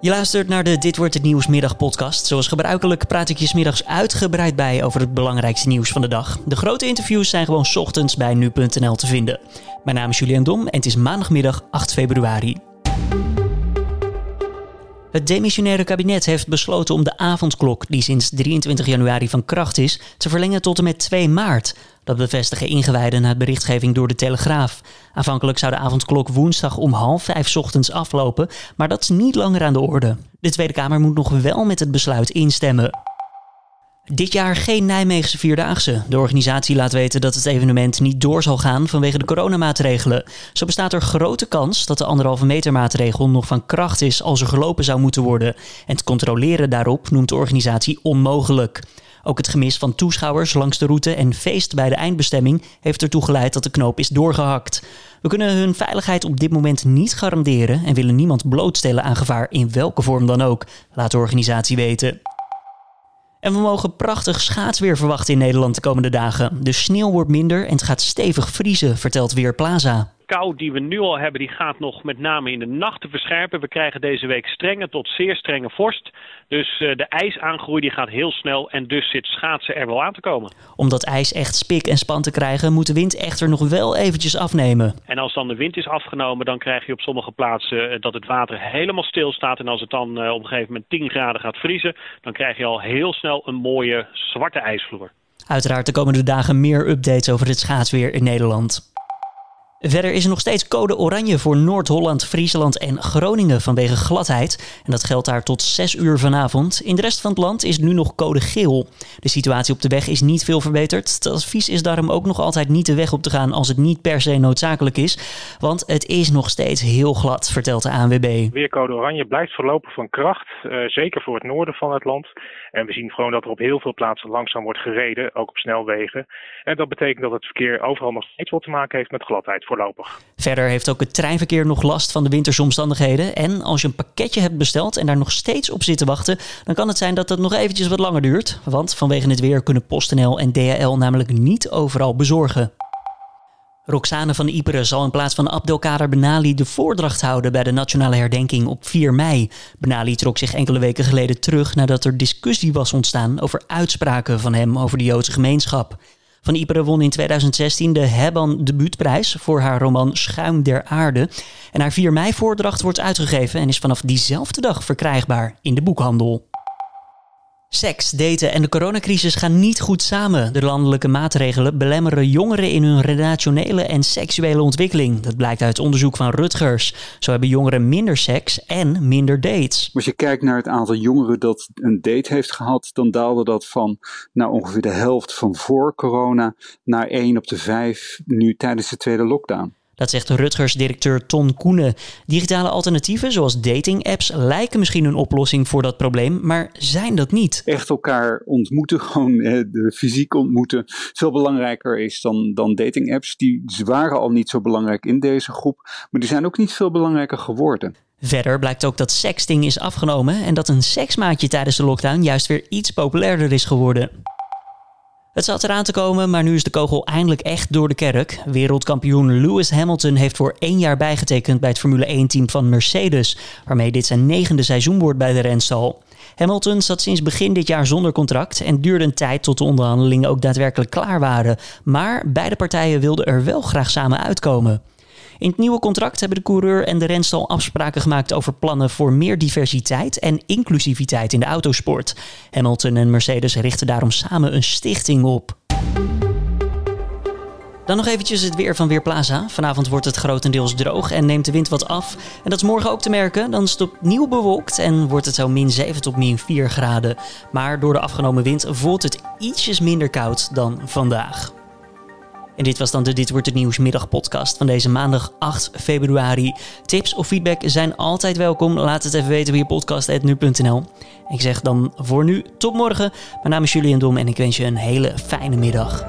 Je luistert naar de Dit wordt het nieuws podcast. Zoals gebruikelijk praat ik je smiddags uitgebreid bij over het belangrijkste nieuws van de dag. De grote interviews zijn gewoon ochtends bij nu.nl te vinden. Mijn naam is Julian Dom en het is maandagmiddag 8 februari. Het demissionaire kabinet heeft besloten om de avondklok, die sinds 23 januari van kracht is, te verlengen tot en met 2 maart. Dat bevestigen ingewijden na berichtgeving door de Telegraaf. Aanvankelijk zou de avondklok woensdag om half vijf ochtends aflopen, maar dat is niet langer aan de orde. De Tweede Kamer moet nog wel met het besluit instemmen. Dit jaar geen Nijmeegse Vierdaagse. De organisatie laat weten dat het evenement niet door zal gaan vanwege de coronamaatregelen. Zo bestaat er grote kans dat de anderhalve meter maatregel nog van kracht is als er gelopen zou moeten worden. En het controleren daarop noemt de organisatie onmogelijk. Ook het gemis van toeschouwers langs de route en feest bij de eindbestemming heeft ertoe geleid dat de knoop is doorgehakt. We kunnen hun veiligheid op dit moment niet garanderen en willen niemand blootstellen aan gevaar in welke vorm dan ook, laat de organisatie weten. En we mogen prachtig schaatsweer verwachten in Nederland de komende dagen. De sneeuw wordt minder en het gaat stevig vriezen, vertelt Weerplaza kou die we nu al hebben, die gaat nog met name in de nacht te verscherpen. We krijgen deze week strenge tot zeer strenge vorst. Dus uh, de ijsaangroei die gaat heel snel en dus zit schaatsen er wel aan te komen. Om dat ijs echt spik en span te krijgen, moet de wind echter nog wel eventjes afnemen. En als dan de wind is afgenomen, dan krijg je op sommige plaatsen uh, dat het water helemaal stil staat. En als het dan uh, op een gegeven moment 10 graden gaat vriezen, dan krijg je al heel snel een mooie zwarte ijsvloer. Uiteraard de komende dagen meer updates over het schaatsweer in Nederland. Verder is er nog steeds code oranje voor Noord-Holland, Friesland en Groningen vanwege gladheid. En dat geldt daar tot 6 uur vanavond. In de rest van het land is nu nog code geel. De situatie op de weg is niet veel verbeterd. Het advies is daarom ook nog altijd niet de weg op te gaan als het niet per se noodzakelijk is. Want het is nog steeds heel glad, vertelt de ANWB. Weercode oranje blijft voorlopig van kracht, uh, zeker voor het noorden van het land. En we zien gewoon dat er op heel veel plaatsen langzaam wordt gereden, ook op snelwegen. En dat betekent dat het verkeer overal nog steeds wat te maken heeft met gladheid voorlopig. Verder heeft ook het treinverkeer nog last van de winterse omstandigheden. En als je een pakketje hebt besteld en daar nog steeds op zit te wachten, dan kan het zijn dat het nog eventjes wat langer duurt. Want vanwege het weer kunnen PostNL en DHL namelijk niet overal bezorgen. Roxane van Iperen zal in plaats van Abdelkader Benali de voordracht houden bij de nationale herdenking op 4 mei. Benali trok zich enkele weken geleden terug nadat er discussie was ontstaan over uitspraken van hem over de Joodse gemeenschap. Van Iperen won in 2016 de Hebban debuutprijs voor haar roman Schuim der Aarde. En haar 4 mei voordracht wordt uitgegeven en is vanaf diezelfde dag verkrijgbaar in de boekhandel. Seks, daten en de coronacrisis gaan niet goed samen. De landelijke maatregelen belemmeren jongeren in hun relationele en seksuele ontwikkeling. Dat blijkt uit onderzoek van Rutgers. Zo hebben jongeren minder seks en minder dates. Als je kijkt naar het aantal jongeren dat een date heeft gehad, dan daalde dat van nou, ongeveer de helft van voor corona naar 1 op de 5 nu tijdens de tweede lockdown. Dat zegt Rutgers-directeur Ton Koenen. Digitale alternatieven zoals dating-apps lijken misschien een oplossing voor dat probleem, maar zijn dat niet. Echt elkaar ontmoeten, gewoon de fysiek ontmoeten, veel belangrijker is dan, dan dating-apps. Die waren al niet zo belangrijk in deze groep, maar die zijn ook niet veel belangrijker geworden. Verder blijkt ook dat sexting is afgenomen en dat een seksmaatje tijdens de lockdown juist weer iets populairder is geworden. Het zat eraan te komen, maar nu is de kogel eindelijk echt door de kerk. Wereldkampioen Lewis Hamilton heeft voor één jaar bijgetekend bij het Formule 1-team van Mercedes, waarmee dit zijn negende seizoen wordt bij de renstal. Hamilton zat sinds begin dit jaar zonder contract en duurde een tijd tot de onderhandelingen ook daadwerkelijk klaar waren. Maar beide partijen wilden er wel graag samen uitkomen. In het nieuwe contract hebben de coureur en de renstal afspraken gemaakt over plannen voor meer diversiteit en inclusiviteit in de autosport. Hamilton en Mercedes richten daarom samen een stichting op. Dan nog eventjes het weer van Weerplaza. Vanavond wordt het grotendeels droog en neemt de wind wat af. En dat is morgen ook te merken. Dan is het opnieuw bewolkt en wordt het zo min 7 tot min 4 graden. Maar door de afgenomen wind voelt het ietsjes minder koud dan vandaag. En dit was dan de Dit Wordt Het Nieuws middagpodcast van deze maandag 8 februari. Tips of feedback zijn altijd welkom. Laat het even weten via podcast.nu.nl. Ik zeg dan voor nu tot morgen. Mijn naam is Julian Dom en ik wens je een hele fijne middag.